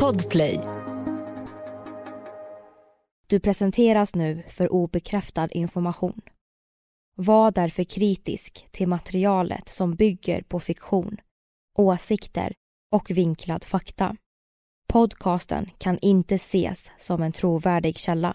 Podplay. Du presenteras nu för obekräftad information. Var därför kritisk till materialet som bygger på fiktion, åsikter och vinklad fakta. Podcasten kan inte ses som en trovärdig källa.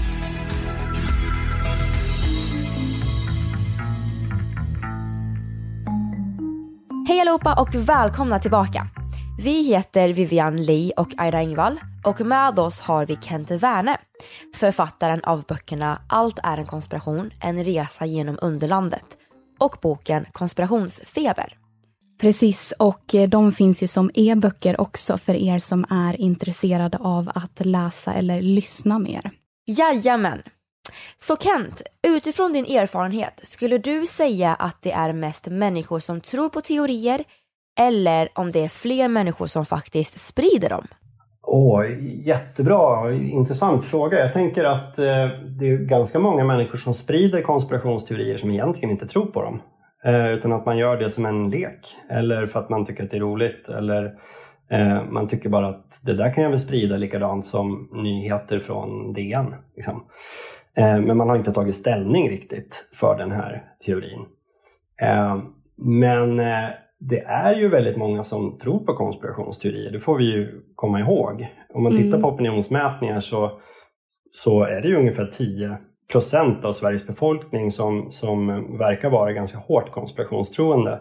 Allihopa och välkomna tillbaka. Vi heter Vivian Lee och Aida Engvall och med oss har vi Kent Werne, författaren av böckerna Allt är en konspiration, en resa genom underlandet och boken Konspirationsfeber. Precis, och eh, de finns ju som e-böcker också för er som är intresserade av att läsa eller lyssna mer. Jajamän. Så Kent, utifrån din erfarenhet, skulle du säga att det är mest människor som tror på teorier eller om det är fler människor som faktiskt sprider dem? Åh, jättebra, intressant fråga. Jag tänker att eh, det är ganska många människor som sprider konspirationsteorier som egentligen inte tror på dem. Eh, utan att man gör det som en lek eller för att man tycker att det är roligt eller eh, man tycker bara att det där kan jag väl sprida likadant som nyheter från DN. Liksom. Eh, men man har inte tagit ställning riktigt för den här teorin. Eh, men eh, det är ju väldigt många som tror på konspirationsteorier, det får vi ju komma ihåg. Om man tittar Mm. på opinionsmätningar så, så är det ju ungefär 10 procent av Sveriges befolkning som, som verkar vara ganska hårt konspirationstroende.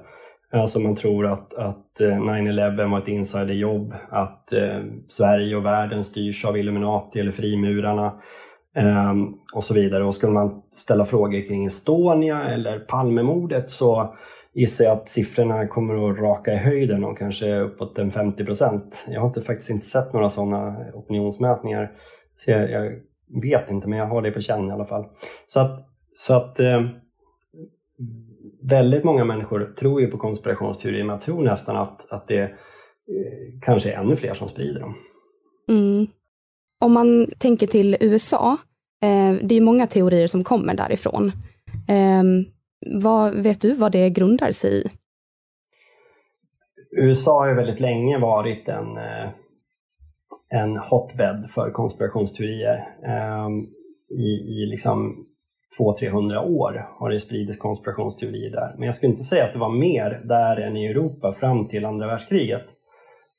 Alltså man tror att, att eh, 9-11 var ett insiderjobb, att eh, Sverige och världen styrs av Illuminati eller frimurarna eh, och så vidare. Och skulle man ställa frågor kring Estonia eller Palmemordet så gissar jag att siffrorna kommer att raka i höjden och kanske uppåt en 50 procent. Jag har inte, faktiskt inte sett några sådana opinionsmätningar. Så jag, jag vet inte, men jag har det på känn i alla fall. Så att, så att eh, väldigt många människor tror ju på konspirationsteorier, men jag tror nästan att, att det eh, kanske är ännu fler som sprider dem. Mm. Om man tänker till USA, eh, det är många teorier som kommer därifrån. Eh, vad, vet du vad det grundar sig i? USA har ju väldigt länge varit en, eh, en hotbed för konspirationsteorier. Eh, I, i liksom 200-300 år har det spridits konspirationsteorier där. Men jag skulle inte säga att det var mer där än i Europa fram till andra världskriget.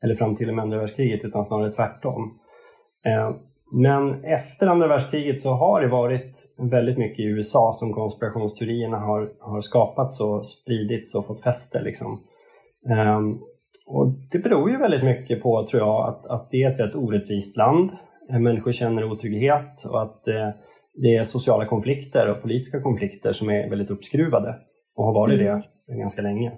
Eller fram till och med andra världskriget, utan snarare tvärtom. Eh, Men efter andra världskriget så har det varit väldigt mycket i USA som konspirationsteorierna har, har skapats och spridits och fått fäste. Liksom. Ehm, och det beror ju väldigt mycket på, tror jag, att, att det är ett rätt orättvist land. Eh, Människor känner otrygghet och att eh, det är sociala konflikter och politiska konflikter som är väldigt uppskruvade och har varit Mm. det ganska länge.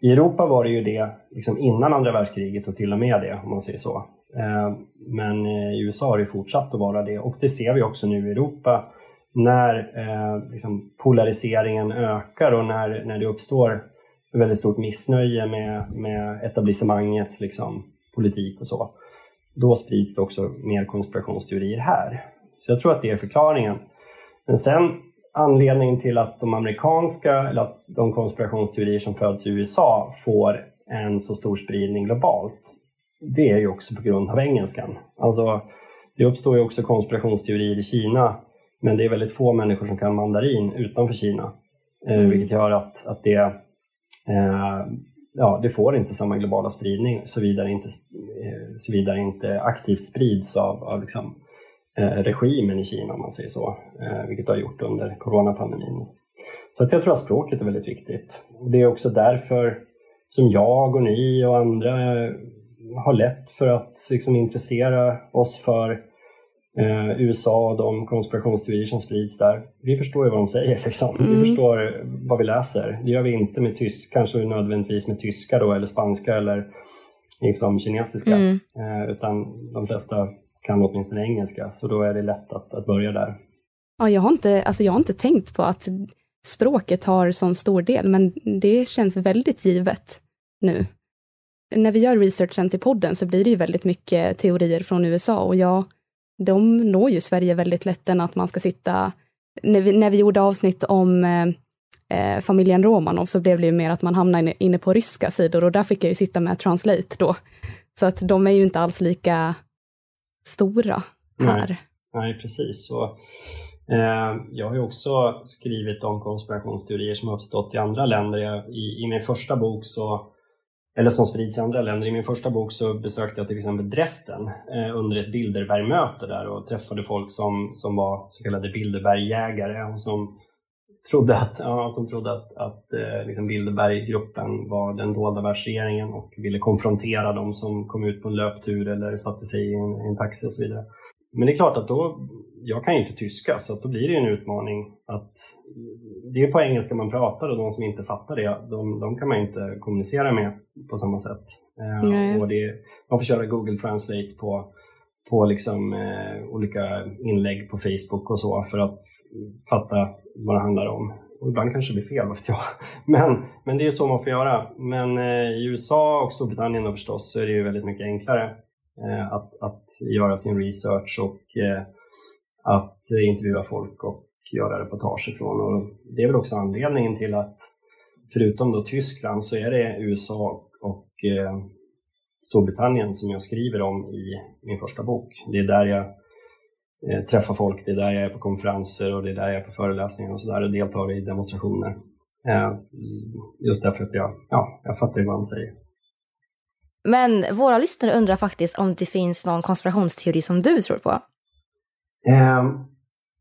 I Europa var det ju det liksom innan andra världskriget och till och med det, om man säger så. Eh, men eh, i USA har det fortsatt att vara det och det ser vi också nu i Europa när eh, liksom polariseringen ökar och när, när det uppstår väldigt stort missnöje med, med etablissemangets liksom, politik och så. Då sprids det också mer konspirationsteorier här. Så jag tror att det är förklaringen. Men sen anledningen till att de amerikanska, eller att de konspirationsteorier som föds i USA får en så stor spridning globalt, det är ju också på grund av engelskan. Alltså, det uppstår ju också konspirationsteorier i Kina, men det är väldigt få människor som kan mandarin utanför Kina. Eh, Mm. Vilket gör att, att det, eh, ja, det får inte samma globala spridning såvida inte, eh, såvida inte aktivt sprids av, av liksom, eh, regimen i Kina, om man säger så. Eh, vilket det har gjort under coronapandemin. Så att jag tror att språket är väldigt viktigt. Det är också därför som jag och ni och andra eh, har lätt för att liksom, intressera oss för eh, USA och de konspirationsteorier som sprids där. Vi förstår ju vad de säger liksom. Mm. Vi förstår vad vi läser. Det gör vi inte med tysk, kanske nödvändigtvis med tyska då eller spanska eller liksom kinesiska. Mm. Eh, utan de flesta kan åtminstone engelska så då är det lätt att, att börja där. Ja, jag har, inte, alltså jag har inte tänkt på att språket har sån stor del, men det känns väldigt givet nu. När vi gör researchen till podden så blir det ju väldigt mycket teorier från USA och jag, de når ju Sverige väldigt lätt än att man ska sitta, när vi, när vi gjorde avsnitt om eh, eh, familjen Romanov så blev det ju mer att man hamnade inne, på ryska sidor och där fick jag ju sitta med translate då. Så att de är ju inte alls lika stora här. Nej. Nej, precis. Så, eh, jag har ju också skrivit om konspirationsteorier som har uppstått i andra länder. Jag, i, I min första bok så eller som sprids i andra länder. I min första bok så besökte jag till exempel Dresden eh, under ett Bilderbergmöte där och träffade folk som, som var så kallade Bilderbergjägare och som trodde att, ja, som trodde att, att eh, liksom Bilderberggruppen var den dolda världsregeringen och ville konfrontera dem som kom ut på en löptur eller satte sig i en, en taxi och så vidare. Men det är klart att då, jag kan ju inte tyska så att då blir det en utmaning att det är på engelska man pratar och de som inte fattar det, de, de kan man inte kommunicera med på samma sätt. Eh, och det, man får köra Google Translate på, på liksom, eh, olika inlägg på Facebook och så för att fatta vad det handlar om. Och ibland kanske det blir fel, vad vet jag. Men, men det är så man får göra. Men eh, i USA och Storbritannien då förstås så är det ju väldigt mycket enklare eh, att, att göra sin research och eh, att intervjua folk och göra reportage ifrån. Och det är väl också anledningen till att förutom då Tyskland så är det USA och eh, Storbritannien som jag skriver om i min första bok. Det är där jag eh, träffar folk, det är där jag är på konferenser och det är där jag är på föreläsningar och sådär och deltar i demonstrationer. Eh, just därför att jag, ja, jag fattar vad de säger. Men våra lyssnare undrar faktiskt om det finns någon konspirationsteori som du tror på.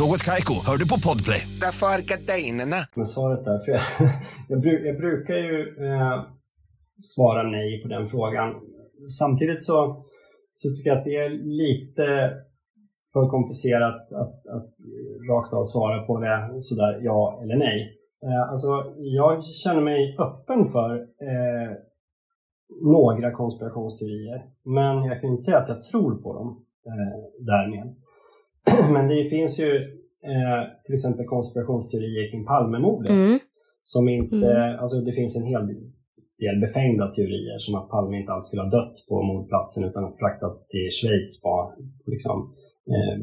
Något Kaiko, hör du på Podplay. Därför är gardinerna. med svaret där. För jag, jag, bru, jag brukar ju eh, svara nej på den frågan. Samtidigt så, så tycker jag att det är lite för komplicerat att, att rakt av svara på det sådär ja eller nej. Eh, alltså, jag känner mig öppen för eh, några konspirationsteorier, men jag kan inte säga att jag tror på dem eh, därmed. Men det finns ju eh, till exempel konspirationsteorier kring Palmemordet. Mm. Som inte, Mm. alltså det finns en hel del befängda teorier som att Palme inte alls skulle ha dött på mordplatsen utan fraktats till Schweiz bara, liksom, eh,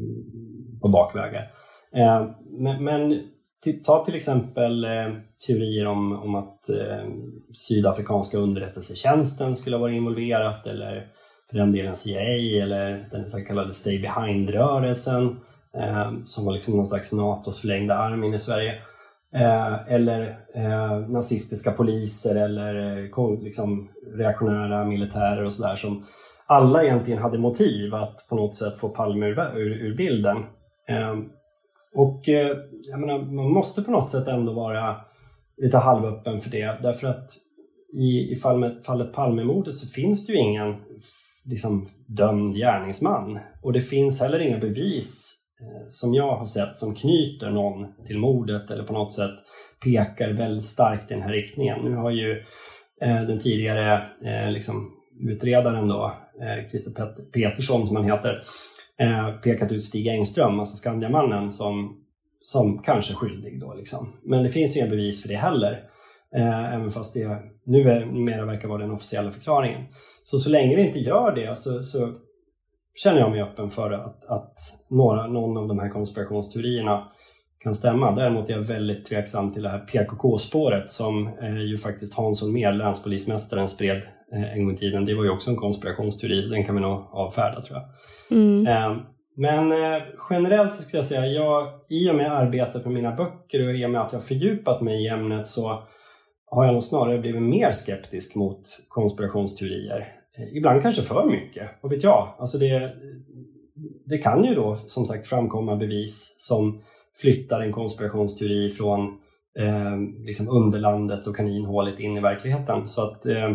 på bakvägar. Eh, men men ta till exempel eh, teorier om, om att eh, sydafrikanska underrättelsetjänsten skulle ha varit involverat eller för den delen CIA eller den så kallade Stay Behind-rörelsen eh, som var liksom någon slags NATOs förlängda arm in i Sverige. Eh, eller eh, nazistiska poliser eller eh, liksom, reaktionära militärer och sådär som alla egentligen hade motiv att på något sätt få Palme ur, ur, ur bilden. Eh, och eh, jag menar, man måste på något sätt ändå vara lite halvöppen för det därför att i, i fallet, fallet Palmemordet så finns det ju ingen liksom, dömd gärningsman och det finns heller inga bevis eh, som jag har sett som knyter någon till mordet eller på något sätt pekar väldigt starkt i den här riktningen. Nu har ju eh, den tidigare eh, liksom, utredaren då, Christer Pet- Petersson som han heter, pekat ut Stig Engström, alltså Skandiamannen, som, som kanske skyldig då liksom. Men det finns inga bevis för det heller. Eh, även fast det nu är, numera verkar vara den officiella förklaringen. Så så länge det inte gör det så, så känner jag mig öppen för att, att några, någon av de här konspirationsteorierna kan stämma. Däremot är jag väldigt tveksam till det här PKK-spåret som eh, ju faktiskt Hans Holmér, länspolismästaren, spred eh, en gång i tiden. Det var ju också en konspirationsteori, den kan vi nog avfärda tror jag. Mm. Eh, Men eh, generellt så skulle jag säga, jag, i och med arbetet med mina böcker och i och med att jag fördjupat mig i ämnet så har jag nog snarare blivit mer skeptisk mot konspirationsteorier. Eh, ibland kanske för mycket, vad vet jag? Alltså det, det kan ju då som sagt framkomma bevis som flyttar en konspirationsteori från eh, liksom underlandet och kaninhålet in i verkligheten. Så att eh,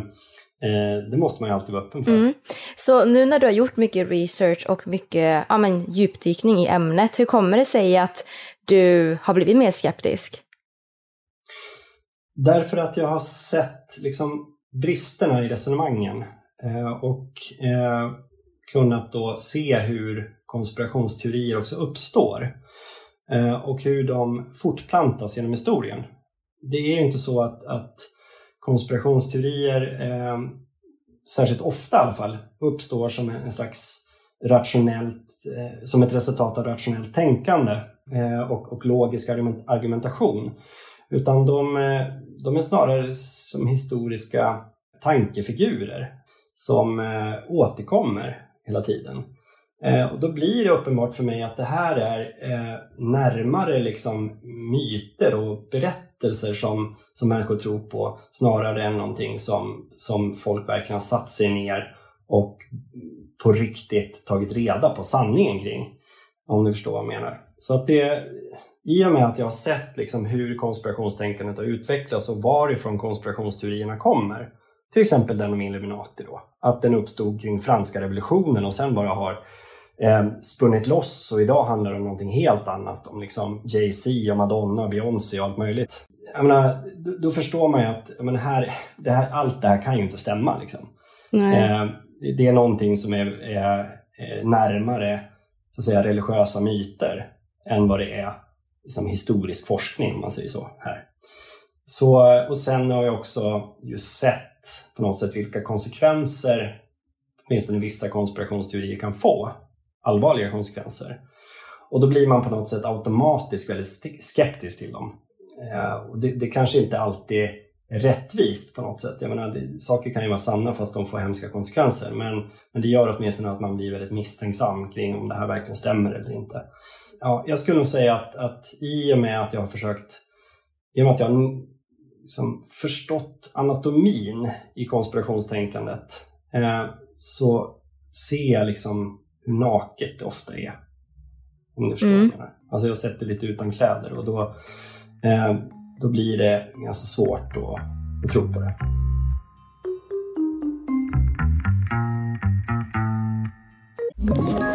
Eh, det måste man ju alltid vara öppen för. Mm. Så nu när du har gjort mycket research och mycket ja, men, djupdykning i ämnet, hur kommer det sig att du har blivit mer skeptisk? Därför att jag har sett liksom, bristerna i resonemangen eh, och eh, kunnat då se hur konspirationsteorier också uppstår eh, och hur de fortplantas genom historien. Det är ju inte så att, att konspirationsteorier, eh, särskilt ofta i alla fall, uppstår som en slags rationellt, eh, som ett resultat av rationellt tänkande eh, och, och, logisk argumentation. Utan de, eh, de är snarare som historiska tankefigurer som eh, återkommer hela tiden. Mm. och då blir det uppenbart för mig att det här är närmare liksom myter och berättelser som, som människor tror på snarare än någonting som, som folk verkligen har satt sig ner och på riktigt tagit reda på sanningen kring. Om ni förstår vad jag menar. Så att det, i och med att jag har sett liksom hur konspirationstänkandet har utvecklats och varifrån konspirationsteorierna kommer, till exempel den om Illuminati då, att den uppstod kring franska revolutionen och sen bara har eh, spunnit loss och idag handlar det om någonting helt annat. Om liksom Jay-Z och Madonna, Beyoncé och allt möjligt. Menar, då, då förstår man ju att menar, här, det här, allt det här kan ju inte stämma. Liksom. Eh, det är någonting som är, är, är närmare så att säga, religiösa myter än vad det är liksom, historisk forskning, om man säger så. här. Så, och sen har jag också just sett på något sätt vilka konsekvenser åtminstone vissa konspirationsteorier kan få allvarliga konsekvenser. Och då blir man på något sätt automatiskt väldigt skeptisk till dem. Eh, och det, det kanske inte alltid är rättvist på något sätt. Jag menar, det, saker kan ju vara sanna fast de får hemska konsekvenser. Men, men det gör åtminstone att man blir väldigt misstänksam kring om det här verkligen stämmer eller inte. Ja, jag skulle nog säga att, att i och med att jag har försökt, i och med att jag har liksom förstått anatomin i konspirationstänkandet eh, så ser jag liksom hur naket det ofta är. Om du förstår mm. vad jag menar. Alltså jag sätter lite utan kläder och då, eh, då blir det ganska svårt att, att tro på det. Ett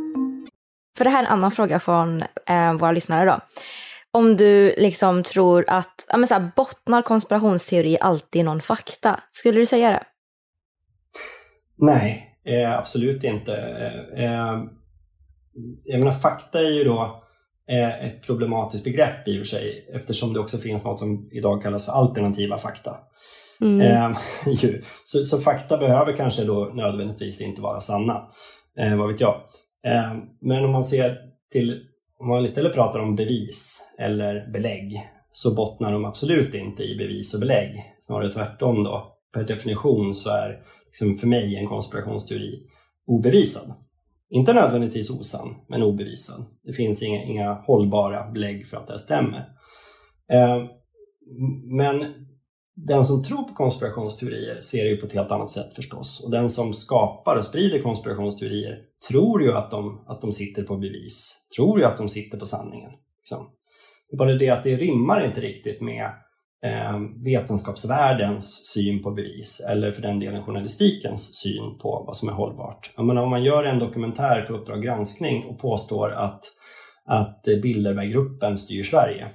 För det här är en annan fråga från eh, våra lyssnare då. Om du liksom tror att, ja men så här, bottnar konspirationsteori alltid i någon fakta? Skulle du säga det? Nej, eh, absolut inte. Eh, jag menar, fakta är ju då eh, ett problematiskt begrepp i och för sig eftersom det också finns något som idag kallas för alternativa fakta. Mm. Eh, så, så, fakta behöver kanske då nödvändigtvis inte vara sanna, eh, vad vet jag. Ehm, men om man ser till, om man istället pratar om bevis eller belägg så bottnar de absolut inte i bevis och belägg, snarare tvärtom då. Per definition så är liksom för mig en konspirationsteori obevisad. Inte nödvändigtvis osann, men obevisad. Det finns inga, inga hållbara belägg för att det stämmer. Ehm, men den som tror på konspirationsteorier ser det ju på ett helt annat sätt förstås. Och den som skapar och sprider konspirationsteorier tror ju att de, att de sitter på bevis, tror ju att de sitter på sanningen. Liksom. Det är bara det att det rimmar inte riktigt med eh, vetenskapsvärldens syn på bevis eller för den delen journalistikens syn på vad som är hållbart. Jag menar, om man gör en dokumentär för Uppdrag granskning och påstår att, att Bilderberggruppen styr Sverige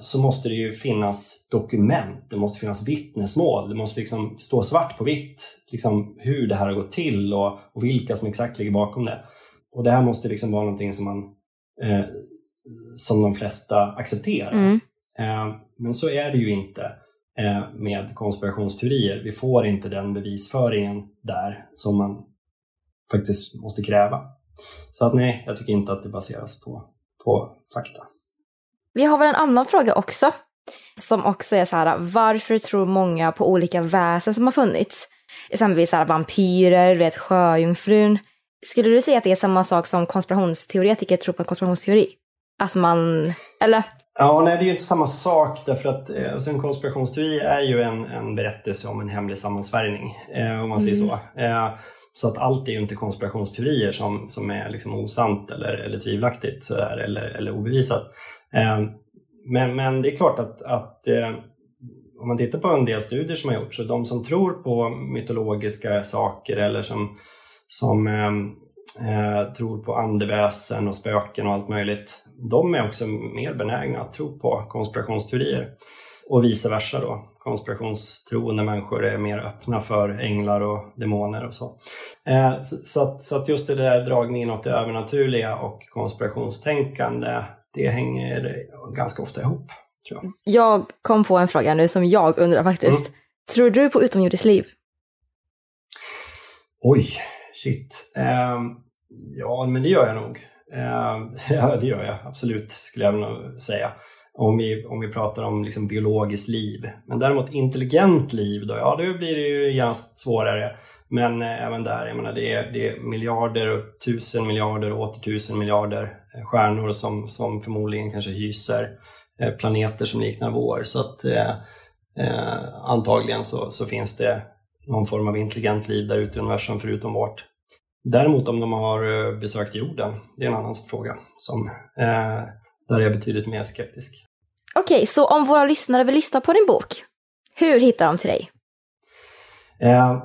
så måste det ju finnas dokument, det måste finnas vittnesmål, det måste liksom stå svart på vitt liksom, hur det här har gått till och, och vilka som exakt ligger bakom det. Och det här måste liksom vara någonting som man eh, som de flesta accepterar. Mm. Eh, men så är det ju inte eh, med konspirationsteorier. Vi får inte den bevisföringen där som man faktiskt måste kräva. Så att nej, jag tycker inte att det baseras på, på fakta. Vi har väl en annan fråga också. Som också är så här, varför tror många på olika väsen som har funnits? Exempelvis så här, vampyrer, du vet sjöjungfrun. Skulle du säga att det är samma sak som konspirationsteoretiker tror på en konspirationsteori? Att man, eller? Ja, nej, det är ju inte samma sak därför att eh, alltså en konspirationsteori är ju en, en berättelse om en hemlig sammansvärjning, eh, om man säger så. Eh, så att allt är ju inte konspirationsteorier som, som är liksom osant eller, eller tvivelaktigt så där, eller, eller obevisat. Eh, men, men det är klart att, att eh, om man tittar på en del studier som har gjorts, så de som tror på mytologiska saker eller som, som eh, eh, tror på andeväsen och spöken och allt möjligt, de är också mer benägna att tro på konspirationsteorier. Och vice versa då. Konspirationstroende människor är mer öppna för änglar och demoner och så. Eh, så, så, att, så att just det där dragningen åt det övernaturliga och konspirationstänkande, det hänger ganska ofta ihop. Tror jag. Jag kom på en fråga nu som jag undrar faktiskt. Mm. Tror du på utomjordiskt liv? Oj, shit. Ehm, ja, men det gör jag nog. Ehm, ja, det gör jag absolut, skulle jag nog säga. Om vi, om vi pratar om liksom biologiskt liv. Men däremot intelligent liv, då, ja, då blir det ju ganska svårare. Men eh, även där, jag menar, det är, det är miljarder och tusen miljarder och åter tusen miljarder stjärnor som, som förmodligen kanske hyser eh, planeter som liknar vår. Så att eh, eh, antagligen så, så finns det någon form av intelligent liv där ute i universum förutom vårt. Däremot om de har eh, besökt jorden, det är en annan fråga. Som, eh, där är jag betydligt mer skeptisk. Okej, så om våra lyssnare vill lyssna på din bok, hur hittar de till dig? Eh,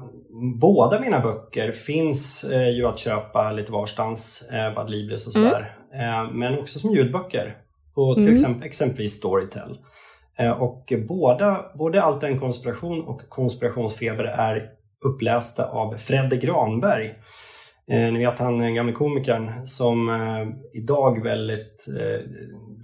båda mina böcker finns eh, ju att köpa lite varstans, eh, Bad Libris och sådär. Eh, men också som ljudböcker på till Mm. exempel, exempelvis Storytel. Eh, och båda, både Allt en konspiration och Konspirationsfeber är upplästa av Fredde Granberg. Eh, ni vet han den gamle komikern som eh, idag väldigt eh,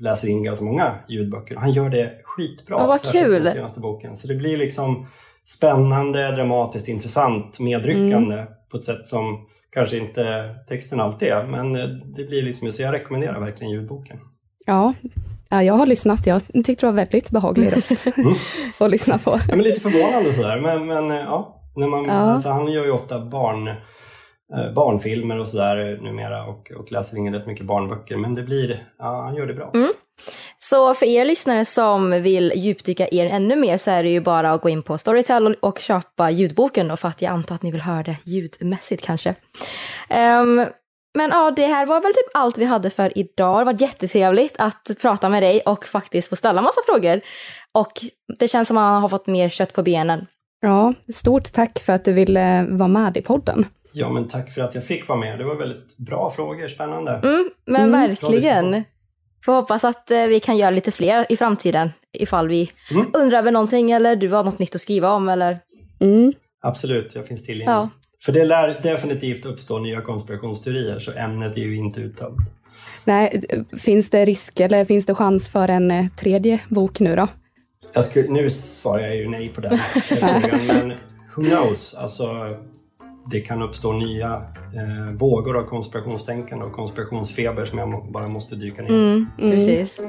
läser in ganska många ljudböcker. Han gör det skitbra. Ja, vad kul. Den senaste boken. Så det blir liksom spännande, dramatiskt, intressant, medryckande Mm. på ett sätt som kanske inte texten alltid är. Men eh, det blir liksom, så jag rekommenderar verkligen ljudboken. Ja. ja, jag har lyssnat. Jag tyckte det var väldigt behaglig röst att lyssna på. Ja, men lite förvånande sådär. Men, men eh, ja, när man, Ja. Alltså, han gör ju ofta barn, eh, barnfilmer och sådär numera och, och läser in rätt mycket barnböcker. Men det blir, ja, han gör det bra. Mm. Så för er lyssnare som vill djupdyka er ännu mer så är det ju bara att gå in på Storytel och, köpa ljudboken då för att jag antar att ni vill höra det ljudmässigt kanske. Ehm, men ja, det här var väl typ allt vi hade för idag. Det var jättetrevligt att prata med dig och faktiskt få ställa massa frågor. Och det känns som att man har fått mer kött på benen. Ja, stort tack för att du ville vara med i podden. Ja, men tack för att jag fick vara med. Det var väldigt bra frågor, spännande. Mm, men Mm. verkligen. Får hoppas att eh, vi kan göra lite fler i framtiden ifall vi Mm. undrar över någonting eller du har något nytt att skriva om eller Mm. Absolut, jag finns tillgänglig. Ja. För det lär definitivt uppstå nya konspirationsteorier, så ämnet är ju inte uttömt. Nej, finns det risk eller finns det chans för en eh, tredje bok nu då? Jag skulle, nu svarar jag ju nej på den frågan, men who knows? Alltså, det kan uppstå nya eh, vågor av konspirationstänkande och konspirationsfeber som jag må, bara måste dyka ner i. Mm, precis.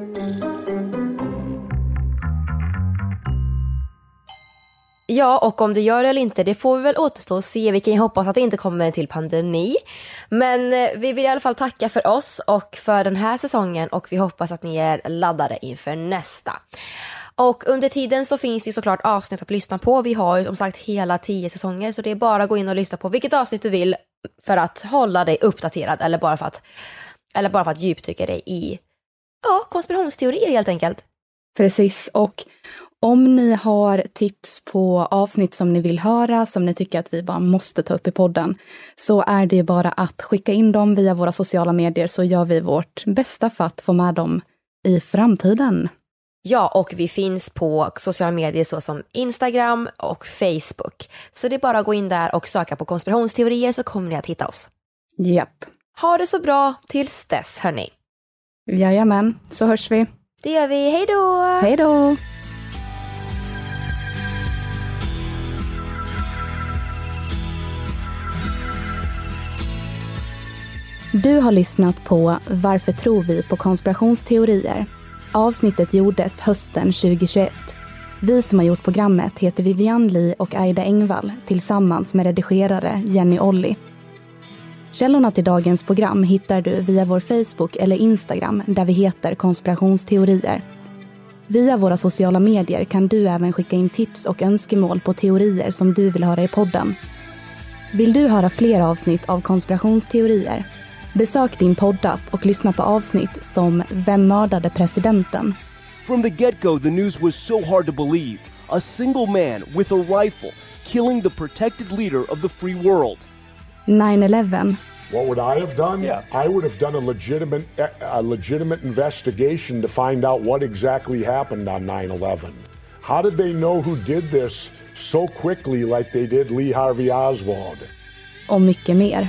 Ja, och om det gör det eller inte, det får vi väl återstå och se. Vi kan ju hoppas att det inte kommer en till pandemi. Men eh, vi vill i alla fall tacka för oss och för den här säsongen och vi hoppas att ni är laddade inför nästa. Och under tiden så finns det ju såklart avsnitt att lyssna på. Vi har ju som sagt hela tio säsonger så det är bara att gå in och lyssna på vilket avsnitt du vill för att hålla dig uppdaterad eller bara för att, eller bara för att djupdyka dig i ja, konspirationsteorier helt enkelt. Precis, och om ni har tips på avsnitt som ni vill höra, som ni tycker att vi bara måste ta upp i podden, så är det ju bara att skicka in dem via våra sociala medier så gör vi vårt bästa för att få med dem i framtiden. Ja, och vi finns på sociala medier såsom Instagram och Facebook. Så det är bara att gå in där och söka på konspirationsteorier så kommer ni att hitta oss. Japp. Ha det så bra tills dess hörni. Jajamän, så hörs vi. Det gör vi. Hej då! Hej då! Du har lyssnat på Varför tror vi på konspirationsteorier? Avsnittet gjordes hösten 2021. Vi som har gjort programmet heter Vivian Lee och Aida Engvall tillsammans med redigerare Jenny Olli. Källorna till dagens program hittar du via vår Facebook eller Instagram där vi heter konspirationsteorier. Via våra sociala medier kan du även skicka in tips och önskemål på teorier som du vill höra i podden. Vill du höra fler avsnitt av konspirationsteorier? Besök din poddapp och lyssna på avsnitt som Vem mördade presidenten? From the get go, the news was so hard to believe. A single man with a rifle killing the protected leader of the free world. 9-11. What would I have done? Yeah. I would have done a legitimate a legitimate investigation to find out what exactly happened on 9/11. How did they know who did this so quickly like they did Lee Harvey Oswald? Och mycket mer.